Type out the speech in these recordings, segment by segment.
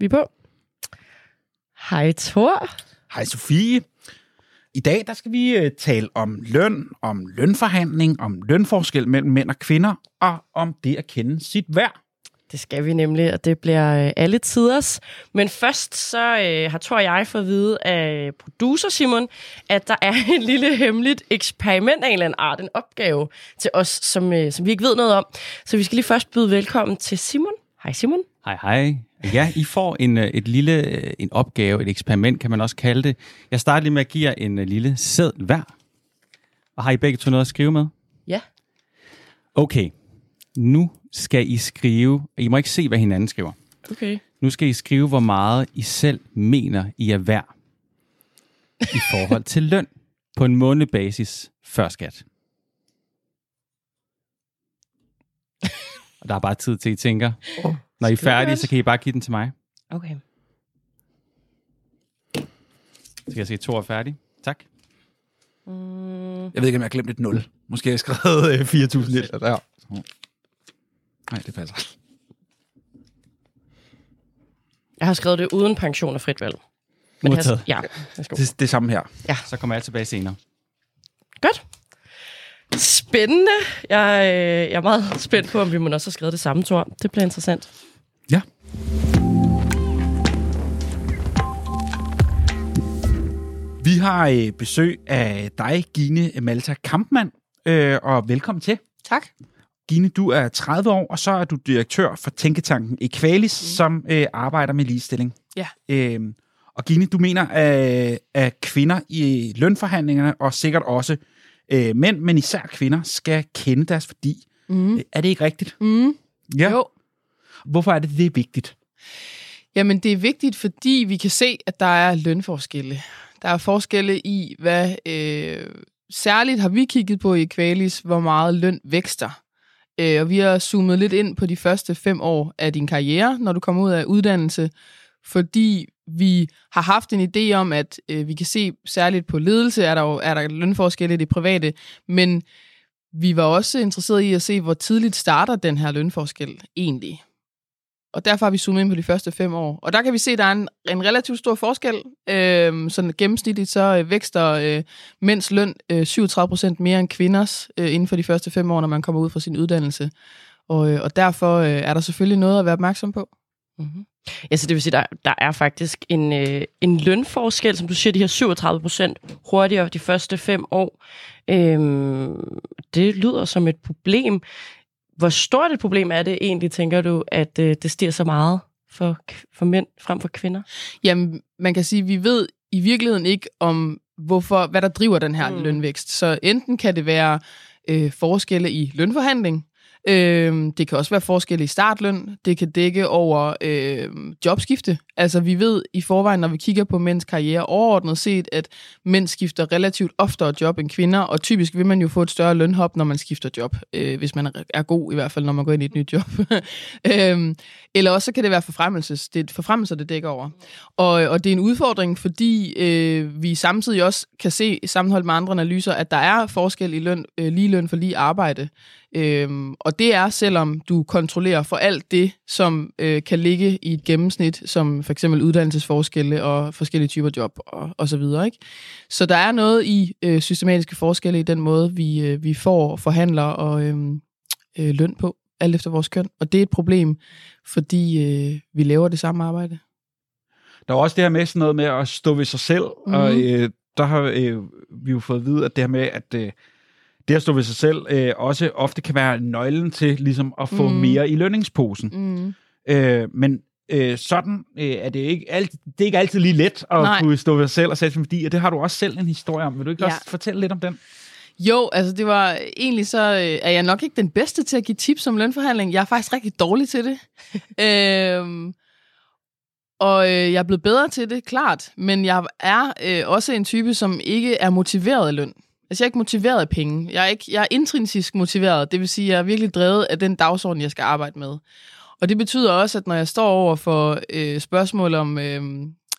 Vi er på. Hej Thor. Hej Sofie. I dag der skal vi øh, tale om løn, om lønforhandling, om lønforskel mellem mænd og kvinder, og om det at kende sit værd. Det skal vi nemlig, og det bliver øh, alle tiders. Men først så øh, har Thor og jeg fået at vide af producer Simon, at der er et lille hemmeligt eksperiment af en eller anden art, en opgave til os, som, øh, som vi ikke ved noget om. Så vi skal lige først byde velkommen til Simon. Hej Simon. Hej, hej. Ja, I får en, øh, et lille, øh, en opgave, et eksperiment, kan man også kalde det. Jeg starter lige med at give jer en øh, lille seddel hver. Og har I begge to noget at skrive med? Ja. Okay, nu skal I skrive, I må ikke se, hvad hinanden skriver. Okay. Nu skal I skrive, hvor meget I selv mener, I er værd i forhold til løn på en månedbasis før skat. Og der er bare tid til, at I tænker. Oh, Når I er færdige, så kan I bare give den til mig. Okay. Så kan jeg se, at to er færdig. Tak. Mm, Jeg ved ikke, om jeg har glemt et 0. Måske har jeg skrevet øh, 4.000 liter der. Nej, det passer. jeg har skrevet det uden pension og frit valg. Men Modtaget. Has, ja, værsgo. Det, det er samme her. Så kommer jeg tilbage senere. Godt. Spændende. Jeg, øh, jeg er meget spændt på, om vi må også have skrevet det samme, Thor. Det bliver interessant. Ja. Vi har øh, besøg af dig, Gine Malta Kampmann, øh, og velkommen til. Tak. Gine, du er 30 år, og så er du direktør for Tænketanken Equalis, mm. som øh, arbejder med ligestilling. Ja. Øhm, og Gine, du mener, at, at kvinder i lønforhandlingerne, og sikkert også øh, mænd, men især kvinder, skal kende deres værdi. Mm. Er det ikke rigtigt? Mm. Ja. Jo. Hvorfor er det, det er vigtigt? Jamen, det er vigtigt, fordi vi kan se, at der er lønforskelle. Der er forskelle i, hvad... Øh, særligt har vi kigget på i Qualis, hvor meget løn vækster. Øh, og vi har zoomet lidt ind på de første fem år af din karriere, når du kommer ud af uddannelse, fordi vi har haft en idé om, at øh, vi kan se særligt på ledelse, er der jo er der lønforskelle i det private, men vi var også interesseret i at se, hvor tidligt starter den her lønforskel egentlig. Og derfor har vi zoomet ind på de første fem år. Og der kan vi se, at der er en, en relativt stor forskel. Øh, sådan gennemsnitligt så øh, vækster øh, mænds løn øh, 37 procent mere end kvinders øh, inden for de første fem år, når man kommer ud fra sin uddannelse. Og, øh, og derfor øh, er der selvfølgelig noget at være opmærksom på. Mm-hmm. Ja, så det vil sige, der, der er faktisk en, øh, en lønforskel, som du siger, de her 37 procent hurtigere de første fem år. Øhm, det lyder som et problem. Hvor stort et problem er det egentlig, tænker du, at øh, det stiger så meget for, for mænd frem for kvinder? Jamen, man kan sige, at vi ved i virkeligheden ikke om, hvorfor, hvad der driver den her Mm. lønvækst. Så enten kan det være øh, forskelle i lønforhandling, øh, det kan også være forskel i startløn, det kan dække over øh, jobskifte. Altså vi ved i forvejen, når vi kigger på mænds karriere overordnet set, at mænd skifter relativt oftere job end kvinder, og typisk vil man jo få et større lønhop, når man skifter job, øh, hvis man er- god i hvert fald, når man går ind i et nyt job. øh, eller også så kan det være forfremmelses. Det er forfremmelser, det dækker over. Og, og det er en udfordring, fordi øh, vi samtidig også kan se, sammenholdt med andre analyser, at der er forskel i løn, øh, lige løn for lige arbejde. Øhm, og det er, selvom du kontrollerer for alt det, som øh, kan ligge i et gennemsnit, som for eksempel uddannelsesforskelle og forskellige typer job og, og så videre. Ikke? Så der er noget i øh, systematiske forskelle i den måde, vi, øh, vi får forhandler og øh, øh, løn på, alt efter vores køn. Og det er et problem, fordi øh, vi laver det samme arbejde. Der er også det her med sådan noget med at stå ved sig selv, mm. og øh, der har øh, vi jo fået at vide, at det her med, at øh, det at stå ved sig selv øh, også ofte kan være nøglen til ligesom at få mm. Mere i lønningsposen. Mm. Øh, men øh, sådan øh, er det ikke alt, det er ikke altid lige let at Nej. kunne stå ved sig selv og sætte værdi, og det har du også selv en historie om. Vil du ikke Ja. også fortælle lidt om den? Jo, altså det var egentlig så, øh, er jeg nok ikke den bedste til at give tips om lønforhandling. Jeg er faktisk rigtig dårlig til det. øhm, og øh, jeg er blevet bedre til det, klart. Men jeg er øh, også en type, som ikke er motiveret af løn. Altså jeg er ikke motiveret af penge. Jeg er, ikke, jeg er intrinsisk motiveret. Det vil sige, at jeg er virkelig drevet af den dagsorden, jeg skal arbejde med. Og det betyder også, at når jeg står over for øh, spørgsmål om, øh,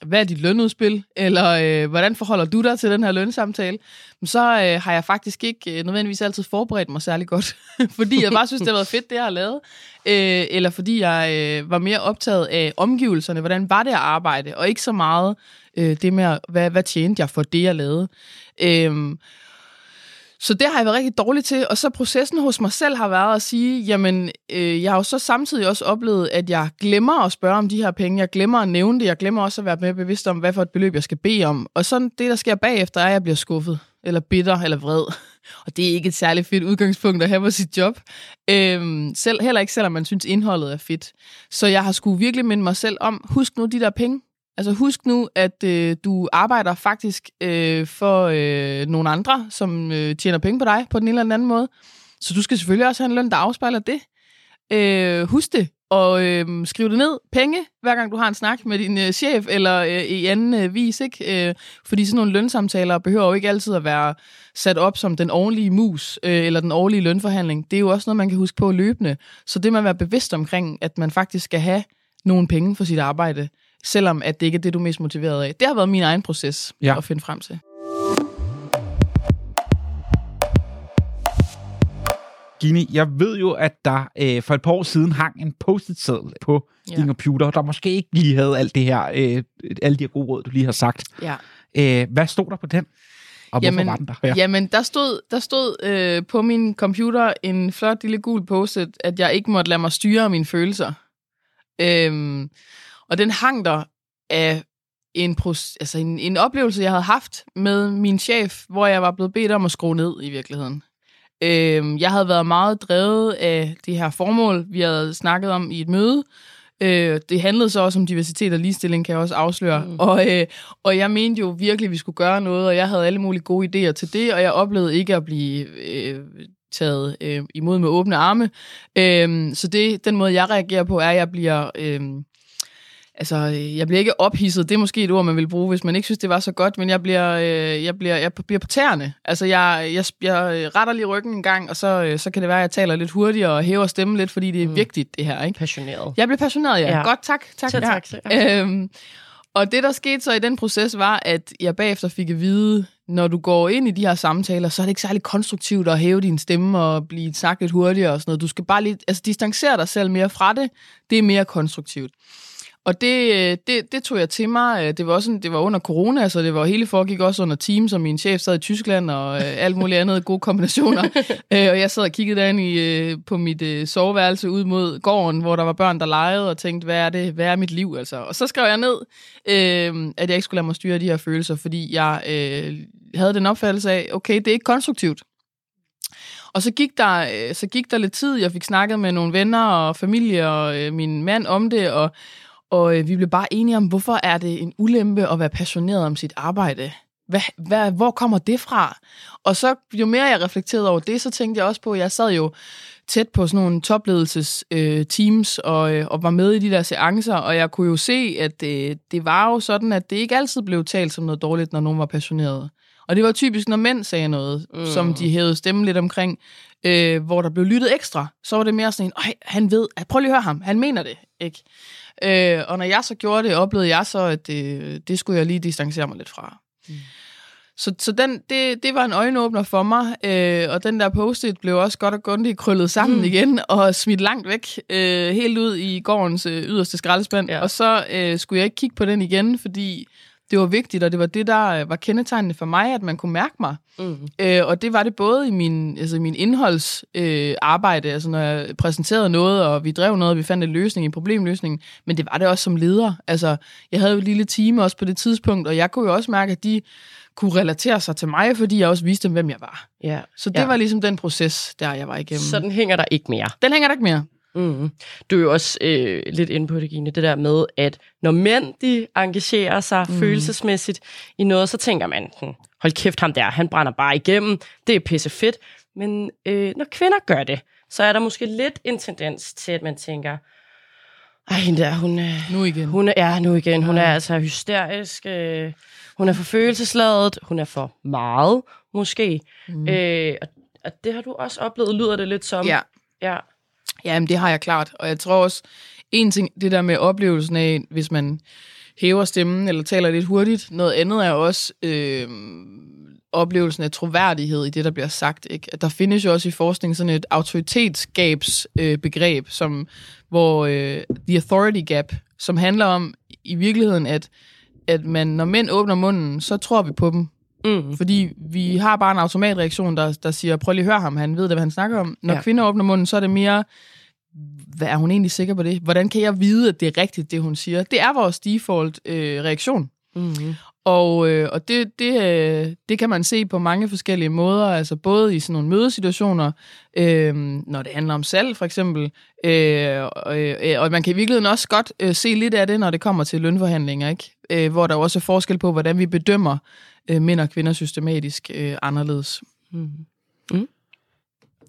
hvad er dit lønudspil, eller øh, hvordan forholder du dig til den her lønsamtale, så øh, har jeg faktisk ikke øh, nødvendigvis altid forberedt mig særlig godt, fordi jeg bare synes, det har været fedt, det jeg har lavet, øh, eller fordi jeg øh, var mere optaget af omgivelserne, hvordan var det at arbejde, og ikke så meget øh, det med, hvad, hvad tjente jeg for det, jeg lavede. Øh, så det har jeg været rigtig dårlig til, og så processen hos mig selv har været at sige, jamen, øh, jeg har jo så samtidig også oplevet, at jeg glemmer at spørge om de her penge, jeg glemmer at nævne det, jeg glemmer også at være mere bevidst om, hvad for et beløb jeg skal bede om. Og så det, der sker bagefter, er, at jeg bliver skuffet, eller bitter, eller vred. Og det er ikke et særligt fedt udgangspunkt at have på sit job. Øhm, selv, heller ikke selvom man synes, indholdet er fedt. Så jeg har skulle virkelig minde mig selv om, husk nu de der penge, Altså husk nu, at øh, du arbejder faktisk øh, for øh, nogle andre, som øh, tjener penge på dig på den ene eller den anden måde. Så du skal selvfølgelig også have en løn, der afspejler det. Øh, husk det, og øh, skriv det ned. Penge, hver gang du har en snak med din øh, chef, eller øh, i anden øh, vis. Ikke? Øh, fordi sådan nogle lønsamtaler behøver jo ikke altid at være sat op som den årlige mus, øh, eller den årlige lønforhandling. Det er jo også noget, man kan huske på løbende. Så det man være bevidst omkring, at man faktisk skal have nogle penge for sit arbejde selvom at det ikke er det, du er mest motiveret af. Det har været min egen proces ja. at finde frem til. Gini, jeg ved jo, at der øh, for et par år siden hang en post-it-seddel på ja. din computer, der måske ikke lige havde alt det her, øh, alle de her gode råd, du lige har sagt. Ja. Øh, hvad stod der på den? Og jamen, var den der? Ja. Jamen, der stod, der stod øh, på min computer en flot lille gul post-it, at jeg ikke måtte lade mig styre mine følelser. Øhm, og den hang der af en, altså en, en oplevelse, jeg havde haft med min chef, hvor jeg var blevet bedt om at skrue ned i virkeligheden. Øh, jeg havde været meget drevet af det her formål, vi havde snakket om i et møde. Øh, det handlede så også om diversitet og ligestilling, kan jeg også afsløre. Mm. Og, øh, og jeg mente jo virkelig, at vi skulle gøre noget, og jeg havde alle mulige gode idéer til det, og jeg oplevede ikke at blive øh, taget øh, imod med åbne arme. Øh, så det, den måde, jeg reagerer på, er, at jeg bliver... Øh, altså, jeg bliver ikke ophidset. Det er måske et ord, man vil bruge, hvis man ikke synes, det var så godt, men jeg bliver, øh, jeg bliver, jeg bliver på tæerne. Altså, jeg, jeg, jeg retter lige ryggen en gang, og så, øh, så kan det være, at jeg taler lidt hurtigere og hæver stemmen lidt, fordi det er mm. vigtigt, det her. Ikke? Passioneret. Jeg bliver passioneret, ja. ja. Godt, tak. tak, ja. tak ja. øhm, og det, der skete så i den proces, var, at jeg bagefter fik at vide, når du går ind i de her samtaler, så er det ikke særlig konstruktivt at hæve din stemme og blive sagt lidt hurtigere og sådan noget. Du skal bare lige, altså distancere dig selv mere fra det. Det er mere konstruktivt. Og det, det, det tog jeg til mig. Det var, også, det var under corona, så det var hele foregik også under Teams, og min chef sad i Tyskland, og øh, alt muligt andet gode kombinationer. øh, og jeg sad og kiggede derinde i, øh, på mit øh, soveværelse ud mod gården, hvor der var børn, der legede, og tænkte, hvad er det? Hvad er mit liv? Altså. Og så skrev jeg ned, øh, at jeg ikke skulle lade mig styre de her følelser, fordi jeg øh, havde den opfattelse af, okay, det er ikke konstruktivt. Og så gik, der, øh, så gik der lidt tid, jeg fik snakket med nogle venner og familie og øh, min mand om det, og, og øh, vi blev bare enige om, hvorfor er det en ulempe at være passioneret om sit arbejde? Hvad, hvad, hvor kommer det fra? Og så jo mere jeg reflekterede over det, så tænkte jeg også på, at jeg sad jo tæt på sådan nogle topledelses øh, teams og, øh, og var med i de der seancer, og jeg kunne jo se, at øh, det var jo sådan, at det ikke altid blev talt som noget dårligt, når nogen var passioneret. Og det var typisk, når mænd sagde noget, mm. som de hævede stemmen lidt omkring, øh, hvor der blev lyttet ekstra, så var det mere sådan en, han ved, prøv lige at høre ham, han mener det, ikke? Øh, og når jeg så gjorde det, oplevede jeg så, at det, det skulle jeg lige distancere mig lidt fra. Mm. Så, så den, det, det var en øjenåbner for mig, øh, og den der post-it blev også godt og grundigt krøllet sammen mm. igen og smidt langt væk, øh, helt ud i gårdens øh, yderste skraldespand. Ja. Og så øh, skulle jeg ikke kigge på den igen, fordi det var vigtigt, og det var det, der øh, var kendetegnende for mig, at man kunne mærke mig. Mm. Øh, og det var det både i min, altså min indholdsarbejde, øh, altså når jeg præsenterede noget, og vi drev noget, og vi fandt en løsning, en problemløsning, men det var det også som leder. Altså, jeg havde jo et lille team også på det tidspunkt, og jeg kunne jo også mærke, at de kunne relatere sig til mig, fordi jeg også viste dem, hvem jeg var. Ja. Så det ja. var ligesom den proces, der jeg var igennem. Så den hænger der ikke mere? Den hænger der ikke mere. Mm. Du er jo også øh, lidt inde på det, Gine, det der med, at når mænd de engagerer sig mm. følelsesmæssigt i noget, så tænker man, hm, hold kæft ham der, han brænder bare igennem, det er pisse fedt. Men øh, når kvinder gør det, så er der måske lidt en tendens til, at man tænker, ej, hende der, hun er... Nu igen. Hun er, ja, nu igen. Hun er altså hysterisk. Øh, hun er for følelsesladet. Hun er for meget, måske. Mm. Øh, og, og det har du også oplevet, lyder det lidt som. Ja. Ja. Jamen, det har jeg klart. Og jeg tror også, en ting, det der med oplevelsen af, hvis man hæver stemmen eller taler lidt hurtigt. Noget andet er også øh, oplevelsen af troværdighed i det, der bliver sagt. Ikke? At der findes jo også i forskning sådan et autoritetsgabsbegreb, øh, begreb, som, hvor øh, the authority gap, som handler om i virkeligheden, at, at man, når mænd åbner munden, så tror vi på dem. Mm. Fordi vi har bare en automatreaktion, der, der siger, prøv lige at høre ham, han ved det, hvad han snakker om. Når Ja. kvinder åbner munden, så er det mere, hvad er hun egentlig sikker på det? Hvordan kan jeg vide, at det er rigtigt, det hun siger? Det er vores default øh, reaktion. Mm. Og, øh, og det, det, øh, det kan man se på mange forskellige måder, altså både i sådan nogle mødesituationer, øh, når det handler om salg for eksempel, øh, og, øh, og man kan i virkeligheden også godt øh, se lidt af det, når det kommer til lønforhandlinger, ikke? Øh, hvor der også er forskel på, hvordan vi bedømmer øh, mænd og kvinder systematisk øh, anderledes. Mm.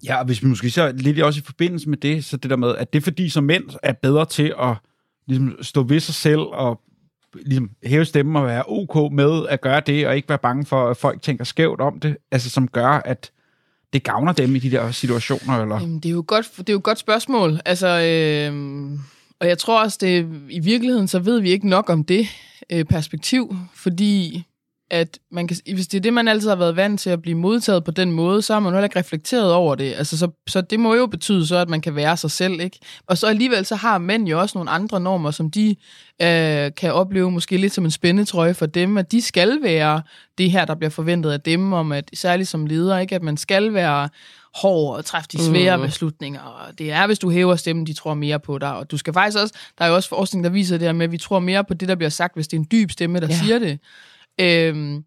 Ja, og hvis vi måske så lidt også i forbindelse med det, så det der med, at det er fordi, som mænd er bedre til at ligesom, stå ved sig selv og ligesom, hæve stemmen og være ok med at gøre det, og ikke være bange for, at folk tænker skævt om det, altså som gør, at det gavner dem i de der situationer, eller? Jamen, det er jo godt, det er jo et godt spørgsmål. Altså, øh, og jeg tror også, det i virkeligheden, så ved vi ikke nok om det øh, perspektiv, fordi at man kan, hvis det er det, man altid har været vant til at blive modtaget på den måde, så har man jo heller ikke reflekteret over det. Altså, så, så det må jo betyde så, at man kan være sig selv, ikke? Og så alligevel, så har mænd jo også nogle andre normer, som de øh, kan opleve måske lidt som en spændetrøje for dem, at de skal være det her, der bliver forventet af dem, om at særligt som leder, ikke? At man skal være hård og træffe de svære Mm. beslutninger. Og det er, hvis du hæver stemmen, de tror mere på dig. Og du skal faktisk også, der er jo også forskning, der viser det her med, at vi tror mere på det, der bliver sagt, hvis det er en dyb stemme, der ja. siger det. Øhm,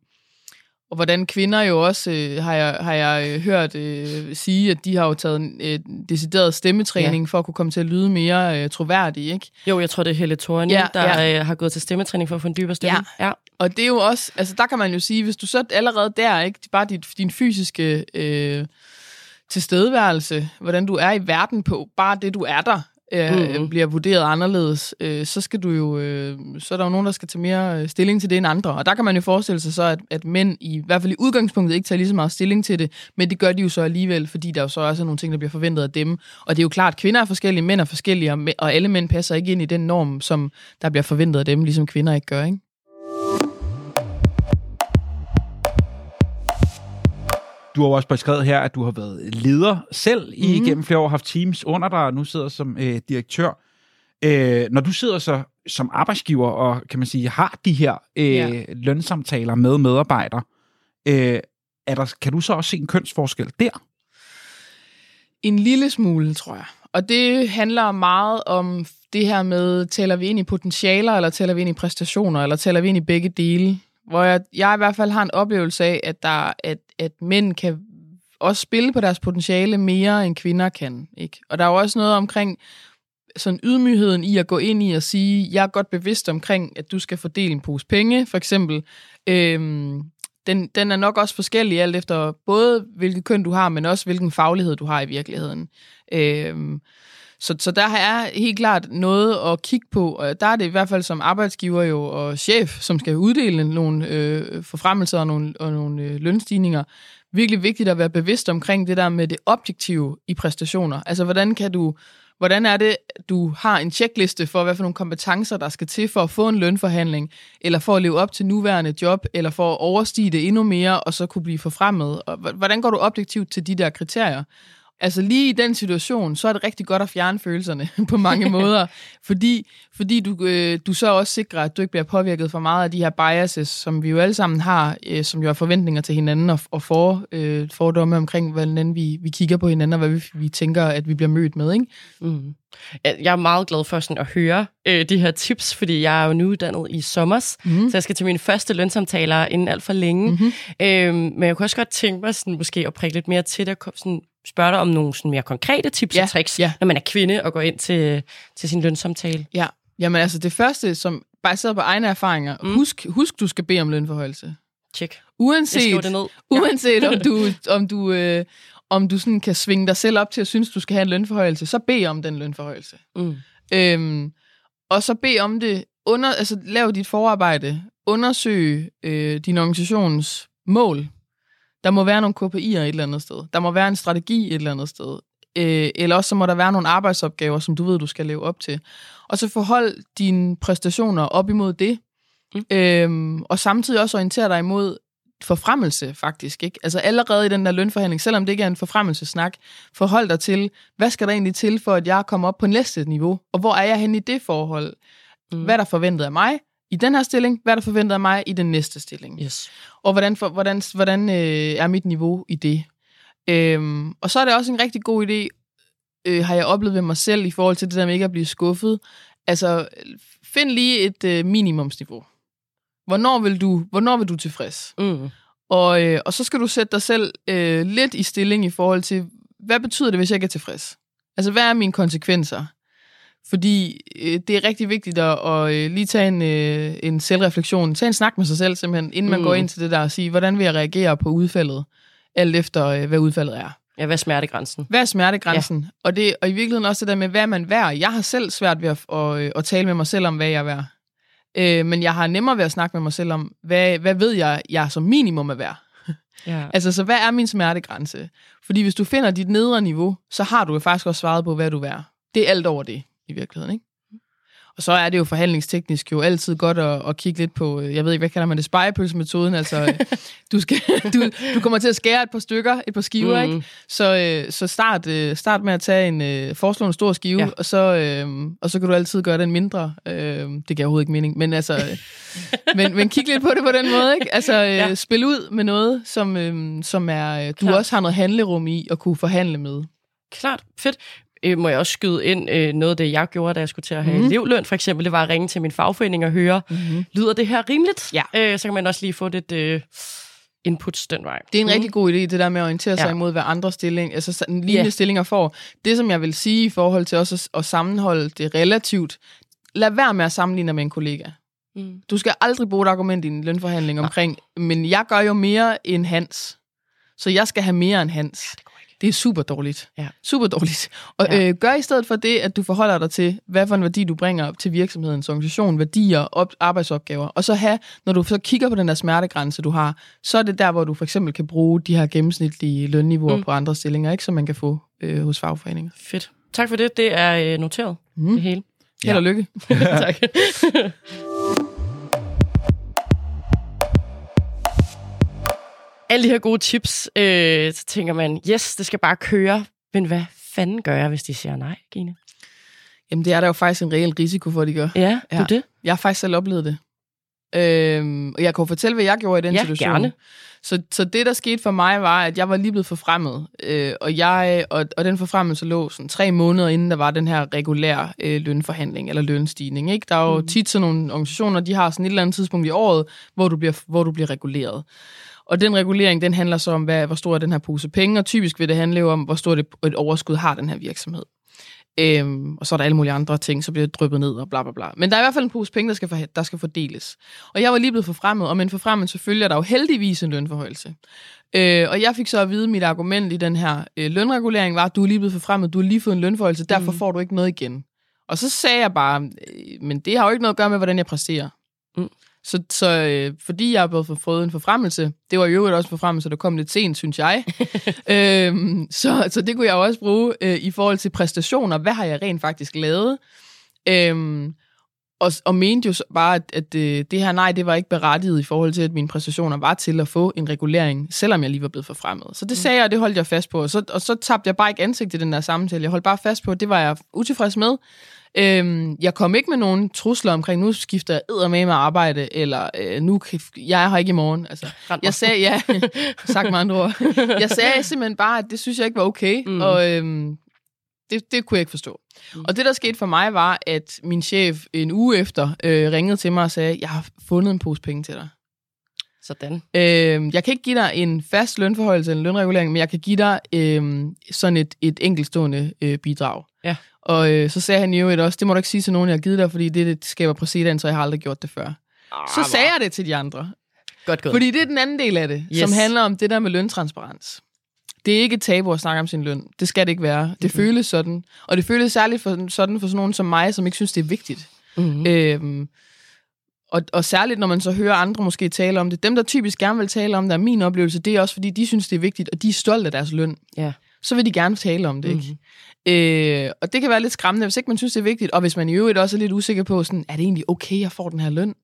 og hvordan kvinder jo også, øh, har jeg, har jeg øh, hørt øh, sige, at de har jo taget en øh, decideret stemmetræning ja. for at kunne komme til at lyde mere øh, troværdig, ikke? Jo, jeg tror, det er Helle Thorne, Ja, der ja. Øh, har gået til stemmetræning for at få en dybere stemme. Ja. ja. Og det er jo også, altså der kan man jo sige, hvis du så allerede der, ikke, bare dit, din fysiske øh, tilstedeværelse, hvordan du er i verden på, bare det du er der, øh, Mhm. mm. bliver vurderet anderledes, øh, så skal du jo, øh, så er der jo nogen, der skal tage mere øh, stilling til det end andre. Og der kan man jo forestille sig så, at, at mænd i, i hvert fald i udgangspunktet ikke tager lige så meget stilling til det, men det gør de jo så alligevel, fordi der jo så også er nogle ting, der bliver forventet af dem. Og det er jo klart, at kvinder er forskellige, mænd er forskellige, og alle mænd passer ikke ind i den norm, som der bliver forventet af dem, ligesom kvinder ikke gør, ikke? Du har jo også beskrevet her, at du har været leder selv i Mhm. gennem flere år, haft teams under dig, og nu sidder som øh, direktør. Øh, når du sidder så som arbejdsgiver og kan man sige har de her øh, Ja. lønsamtaler med medarbejdere, øh, er der, kan du så også se en kønsforskel der? En lille smule, tror jeg. Og det handler meget om det her med, taler vi ind i potentialer, eller taler vi ind i præstationer, eller taler vi ind i begge dele? Hvor jeg, jeg i hvert fald har en oplevelse af, at, der, at, at mænd kan også spille på deres potentiale mere, end kvinder kan. Ikke? Og der er jo også noget omkring sådan ydmygheden i at gå ind i og sige, jeg er godt bevidst omkring, at du skal fordele en pose penge, for eksempel. Øhm, den, den er nok også forskellig alt efter både hvilket køn du har, men også hvilken faglighed du har i virkeligheden. Øhm, så, så der er helt klart noget at kigge på, der er det i hvert fald som arbejdsgiver jo og chef, som skal uddele nogle øh, forfremmelser og nogle, og nogle øh, lønstigninger, virkelig vigtigt at være bevidst omkring det der med det objektive i præstationer. Altså, hvordan kan du Hvordan er det, du har en checkliste for, hvad for nogle kompetencer, der skal til for at få en lønforhandling, eller for at leve op til nuværende job, eller for at overstige det endnu mere, og så kunne blive forfremmet? Og hvordan går du objektivt til de der kriterier? Altså lige i den situation, så er det rigtig godt at fjerne følelserne på mange måder, fordi, fordi du, øh, du så også sikrer, at du ikke bliver påvirket for meget af de her biases, som vi jo alle sammen har, øh, som jo er forventninger til hinanden og, og for, øh, fordomme omkring, hvordan vi, vi kigger på hinanden, og hvad vi, vi tænker, at vi bliver mødt med. Ikke? Mm. Jeg er meget glad for sådan at høre øh, de her tips, fordi jeg er jo nyuddannet i sommers, Mm. så jeg skal til mine første lønsamtaler inden alt for længe. Mm-hmm. Øhm, men jeg kunne også godt tænke mig sådan, måske at prikke lidt mere til det, sådan, spørge dig om nogle sådan mere konkrete tips Ja, og tricks, ja. når man er kvinde og går ind til, til sin lønsamtale. Ja, jamen altså det første, som baseret på egne erfaringer, Mm. husk, husk, du skal bede om lønforhøjelse. Tjek. Uanset, det ned. uanset om du, om du, øh, om du sådan kan svinge dig selv op til at synes, du skal have en lønforhøjelse, så bed om den lønforhøjelse. Mm. Øhm, og så bed om det, under, altså lav dit forarbejde, undersøg øh, din organisations mål. Der må være nogle KPI'er et eller andet sted. Der må være en strategi et eller andet sted. Øh, eller også så må der være nogle arbejdsopgaver, som du ved, du skal leve op til. Og så forhold dine præstationer op imod det. Mm. Øhm, og samtidig også orientere dig imod forfremmelse, faktisk. Ikke? Altså allerede i den der lønforhandling, selvom det ikke er en forfremmelsesnak, forhold dig til, hvad skal der egentlig til, for at jeg kommer op på næste niveau? Og hvor er jeg henne i det forhold? Mm. Hvad er der forventet af mig i den her stilling? Hvad er der forventet af mig i den næste stilling? Yes. Og hvordan, for, hvordan, hvordan øh, er mit niveau i det? Øhm, og så er det også en rigtig god idé, øh, har jeg oplevet ved mig selv, i forhold til det der med ikke at blive skuffet. Altså, find lige et øh, minimumsniveau. Hvornår vil du, hvornår vil du tilfreds? Mm. Og, øh, og så skal du sætte dig selv øh, lidt i stilling i forhold til, hvad betyder det, hvis jeg ikke er tilfreds? Altså, hvad er mine konsekvenser? Fordi øh, det er rigtig vigtigt at, at øh, lige tage en, øh, en selvreflektion, tage en snak med sig selv simpelthen, inden man Mm. går ind til det der og sige, hvordan vil jeg reagere på udfaldet, alt efter øh, hvad udfaldet er. Ja, hvad er smertegrænsen? Hvad er smertegrænsen? Ja. Og, det, og i virkeligheden også det der med, hvad er man værd? Jeg har selv svært ved at, at, at, at tale med mig selv om, hvad jeg er værd. Øh, men jeg har nemmere ved at snakke med mig selv om, hvad, hvad ved jeg, jeg som minimum er værd? Ja. Altså, så hvad er min smertegrænse? Fordi hvis du finder dit nedre niveau, så har du jo faktisk også svaret på, hvad du er værd. Det er alt over det, i virkeligheden, ikke? Og så er det jo forhandlingsteknisk jo altid godt at, at kigge lidt på, øh, jeg ved ikke, hvad kalder man det, spejepølsemetoden, altså øh, du, skal, du, du kommer til at skære et par stykker, et par skiver, Mm. ikke? Så, øh, så start, start med at tage en, foreslå en stor skive, Ja. og, så, øh, og så kan du altid gøre den mindre. Øh, det giver overhovedet ikke mening, men altså, men, men kig lidt på det på den måde, ikke? Altså, Ja. spil ud med noget, som, øh, som er, du Klart. også har noget handlerum i at kunne forhandle med. Klart, fedt. Øh, må jeg også skyde ind øh, noget af det, jeg gjorde, da jeg skulle til at have mm. Elevløn, for eksempel, det var at ringe til min fagforening og høre, Mm-hmm. lyder det her rimeligt? Ja. Øh, så kan man også lige få lidt øh, inputs den vej. Det er en Mm. mm. rigtig god idé, det der med at orientere sig Ja. ja. imod, hvad andre stilling, altså lignende Ja. yeah. stillinger får. Det, som jeg vil sige i forhold til også at, at sammenholde det relativt, lad være med at sammenligne med en kollega. Mm. Du skal aldrig bruge et argument i en lønforhandling omkring, men jeg gør jo mere end Hans, så jeg skal have mere end Hans. Ikke. Det er super dårligt. Ja. Super dårligt. Og Ja. ja. øh, gør i stedet for det, at du forholder dig til, hvad for en værdi du bringer op til virksomhedens organisation, værdier, op, arbejdsopgaver. Og så have, når du så kigger på den der smertegrænse, du har, så er det der, hvor du for eksempel kan bruge de her gennemsnitlige lønniveauer Mm. på andre stillinger, ikke, som man kan få øh, hos fagforeninger. Fedt. Tak for det. Det er øh, noteret. Mm. Det hele. Held og lykke. tak. Alle de her gode tips, øh, så tænker man, yes, det skal bare køre. Men hvad fanden gør jeg, hvis de siger nej, Gine? Jamen, det er der jo faktisk en reel risiko for, at de gør. Ja, ja. Du det? Jeg har faktisk selv oplevet det. Øhm, og jeg kan jo fortælle, hvad jeg gjorde i den Ja, situation. gerne. Så, så det, der skete for mig, var, at jeg var lige blevet forfremmet. Øh, og, jeg, og, og den forfremmelse lå sådan tre måneder, inden der var den her regulær øh, lønforhandling eller lønstigning. Ikke? Der er jo mm. tit sådan nogle organisationer, de har sådan et eller andet tidspunkt i året, hvor du bliver, hvor du bliver reguleret. Og den regulering, den handler så om, hvad, hvor stor er den her pose penge, og typisk vil det handle om, hvor stort et overskud har den her virksomhed. Øhm, og så er der alle mulige andre ting, så bliver det dryppet ned og bla bla bla. Men der er i hvert fald en pose penge, der skal, for, der skal fordeles. Og jeg var lige blevet forfremmet, og med en forfremmelse følger der jo heldigvis en lønforhøjelse. Øh, og jeg fik så at vide, at mit argument i den her øh, lønregulering var, at du er lige blevet forfremmet, du har lige fået en lønforhøjelse, derfor Mm. får du ikke noget igen. Og så sagde jeg bare, øh, men det har jo ikke noget at gøre med, hvordan jeg præsterer. Mm. Så, så øh, fordi jeg har blevet fået en forfremmelse, det var jo øvrigt også en forfremmelse, der kom lidt sent, synes jeg. øhm, så, så det kunne jeg også bruge øh, i forhold til præstationer. Hvad har jeg rent faktisk lavet? Øhm, og, og mente jo bare, at, at øh, det her nej, det var ikke berettiget i forhold til, at mine præstationer var til at få en regulering, selvom jeg lige var blevet forfremmet. Så det sagde jeg, og det holdt jeg fast på. Og så, og så tabte jeg bare ikke ansigt i den der samtale. Jeg holdt bare fast på, at det var jeg utilfreds med. Øhm, jeg kom ikke med nogen trusler omkring, nu skifter jeg edder med med arbejde, eller øh, nu jeg er her ikke i morgen. Altså, jeg sagde, ja, sagt med andre ord. Jeg sagde simpelthen bare, at det synes jeg ikke var okay, Mm. mm. og øhm, det, det kunne jeg ikke forstå. Mm. Og det, der skete for mig, var, at min chef en uge efter øh, ringede til mig og sagde, jeg har fundet en pose penge til dig. Sådan. Øh, jeg kan ikke give dig en fast lønforholdelse eller lønregulering, men jeg kan give dig øh, sådan et, et enkeltstående øh, bidrag. Ja. Og øh, så sagde han jo et også, det må du ikke sige til nogen, jeg har givet dig, fordi det, det skaber præcedens, så jeg har aldrig gjort det før. Så sagde jeg det til de andre. Godt gået. Fordi det er den anden del af det, yes. som handler om det der med løntransparens. Det er ikke et tabu at snakke om sin løn. Det skal det ikke være. Det Mhm. føles sådan. Og det føles særligt for, sådan for sådan nogen som mig, som ikke synes, det er vigtigt. Mm-hmm. Øhm, og, og særligt, når man så hører andre måske tale om det. Dem, der typisk gerne vil tale om det, er min oplevelse, det er også, fordi de synes, det er vigtigt, og de er stolte af deres løn. Ja. Så vil de gerne tale om det, ikke? Mhm. Øh, og det kan være lidt skræmmende, hvis ikke man synes, det er vigtigt, og hvis man i øvrigt også er lidt usikker på, sådan, er det egentlig okay, jeg får den her løn?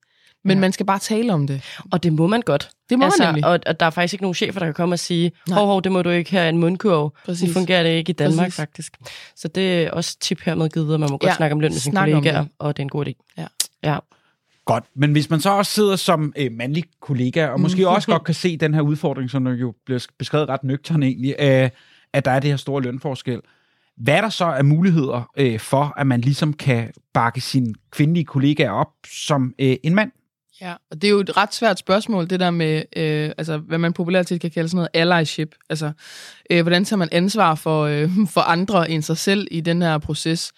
Men Ja. man skal bare tale om det. Og det må man godt. Det må altså, man nemlig. Og, og der er faktisk ikke nogen chefer, der kan komme og sige, hov, hov, det må du ikke have en mundkurv. Præcis. Sådan fungerer det ikke i Danmark, Præcis. faktisk. Så det er også tip hermed givet, at man må godt Ja, snakke om løn med sine kollegaer, det. og det er en god idé. Ja. ja. Godt, men hvis man så også sidder som øh, mandlig kollega, og måske også godt kan se den her udfordring, som jo bliver beskrevet ret nøgtern egentlig, øh, at der er det her store lønforskel. Hvad er der så af muligheder øh, for, at man ligesom kan bakke sine kvindelige kollegaer op som øh, en mand? Ja, og det er jo et ret svært spørgsmål, det der med, øh, altså, hvad man populært til kan kalde sådan noget allyship. Altså, øh, hvordan tager man ansvar for, øh, for andre end sig selv i den her proces?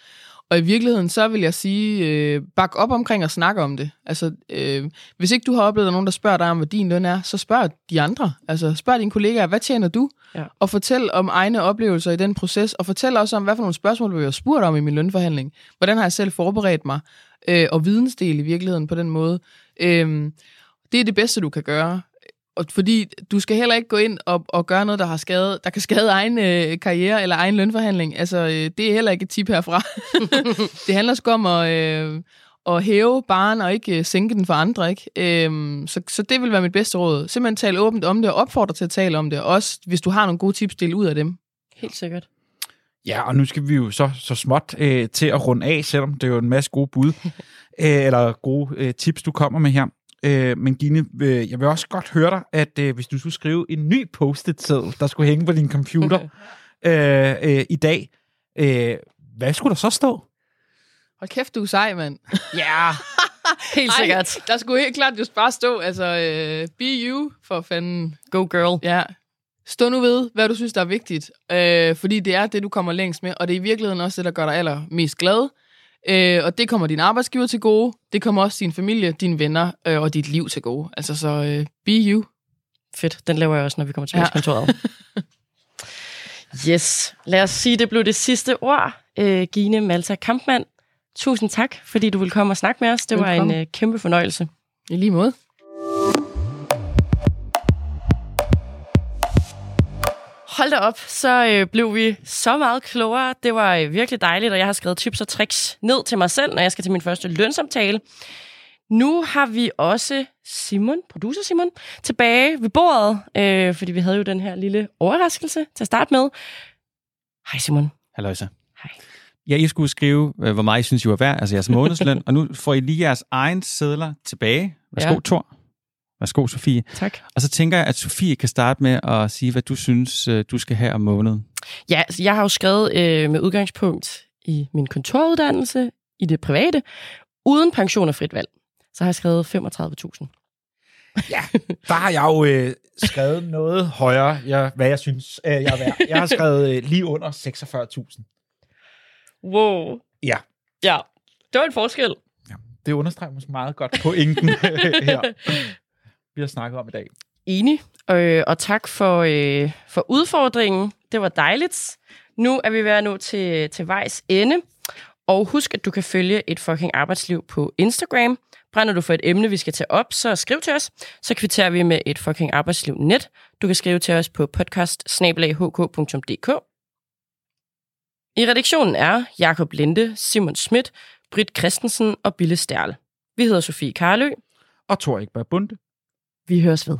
Og i virkeligheden, så vil jeg sige, øh, bak op omkring og snakke om det. Altså, øh, hvis ikke du har oplevet, at nogen, der spørger dig om, hvad din løn er, så spørg de andre. Altså, spørg dine kollegaer, hvad tjener du? Ja. Og fortæl om egne oplevelser i den proces, og fortæl også om, hvad for nogle spørgsmål du har spurgt om i min lønforhandling. Hvordan har jeg selv forberedt mig? Øh, og vidensdel i virkeligheden på den måde. Øh, det er det bedste, du kan gøre. Og fordi du skal heller ikke gå ind og, og gøre noget, der, har skadet, der kan skade egen øh, karriere eller egen lønforhandling. Altså, øh, det er heller ikke et tip herfra. det handler sgu om at, øh, at hæve baren og ikke øh, sænke den for andre. Ikke? Øhm, så, så det vil være mit bedste råd. Simpelthen tale åbent om det og opfordre til at tale om det. Også hvis du har nogle gode tips, del ud af dem. Helt sikkert. Ja, og nu skal vi jo så, så småt øh, til at runde af, selvom det er jo en masse gode bud, øh, eller gode øh, tips, du kommer med her. Øh, men Gine, øh, jeg vil også godt høre dig, at øh, hvis du skulle skrive en ny post-it-seddel, der skulle hænge på din computer øh, øh, i dag, øh, hvad skulle der så stå? Hold kæft, du er sej, mand. Ja, helt Ej, sikkert. Der skulle helt klart just bare stå, altså, øh, be you, for fanden. Go girl. Ja. Stå nu ved, hvad du synes, der er vigtigt. Øh, fordi det er det, du kommer længst med, og det er i virkeligheden også det, der gør dig allermest glad. Øh, og det kommer din arbejdsgiver til gode, det kommer også din familie, dine venner øh, og dit liv til gode. Altså så, øh, be you. Fedt, den laver jeg også, når vi kommer tilbage Ja. til kontoret. yes, lad os sige, det blev det sidste ord. Øh, Gine Malta Kampmann, tusind tak, fordi du ville komme og snakke med os. Det var en Velkommen. øh, kæmpe fornøjelse. I lige måde. Hold da op, så øh, blev vi så meget klogere. Det var øh, virkelig dejligt, og jeg har skrevet tips og tricks ned til mig selv, når jeg skal til min første lønsamtale. Nu har vi også Simon, producer Simon, tilbage ved bordet, øh, fordi vi havde jo den her lille overraskelse til at starte med. Hej Simon. Halløjsa. Hej. Ja, I skulle skrive, øh, hvor meget I synes, I var værd, altså jeres månedsløn, og nu får I lige jeres egen sædler tilbage. Værsgo, ja. Thor. Værsgo, Sofie. Tak. Og så tænker jeg, at Sofie kan starte med at sige, hvad du synes, øh, du skal have om måneden. Ja, altså, jeg har jo skrevet øh, med udgangspunkt i min kontoruddannelse, i det private, uden pension og frit valg. Så har jeg skrevet 35.000. Ja, der har jeg jo øh, skrevet noget højere, jeg, hvad jeg synes, øh, jeg er værd. Jeg har skrevet øh, lige under 46.000. Wow. Ja. Ja, det var en forskel. Det understreger måske meget godt pointen her, vi har snakket om i dag. Enig, øh, og tak for, øh, for udfordringen. Det var dejligt. Nu er vi ved at nå til, til vejs ende. Og husk, at du kan følge et fucking arbejdsliv på Instagram. Brænder du for et emne, vi skal tage op, så skriv til os. Så kvitterer vi med et fucking arbejdsliv net. Du kan skrive til os på podcast I redaktionen er Jakob Linde, Simon Schmidt, Britt Christensen og Bille Stærl. Vi hedder Sofie Karlø. Og Tor Ekberg Bunde. Vi høres ved.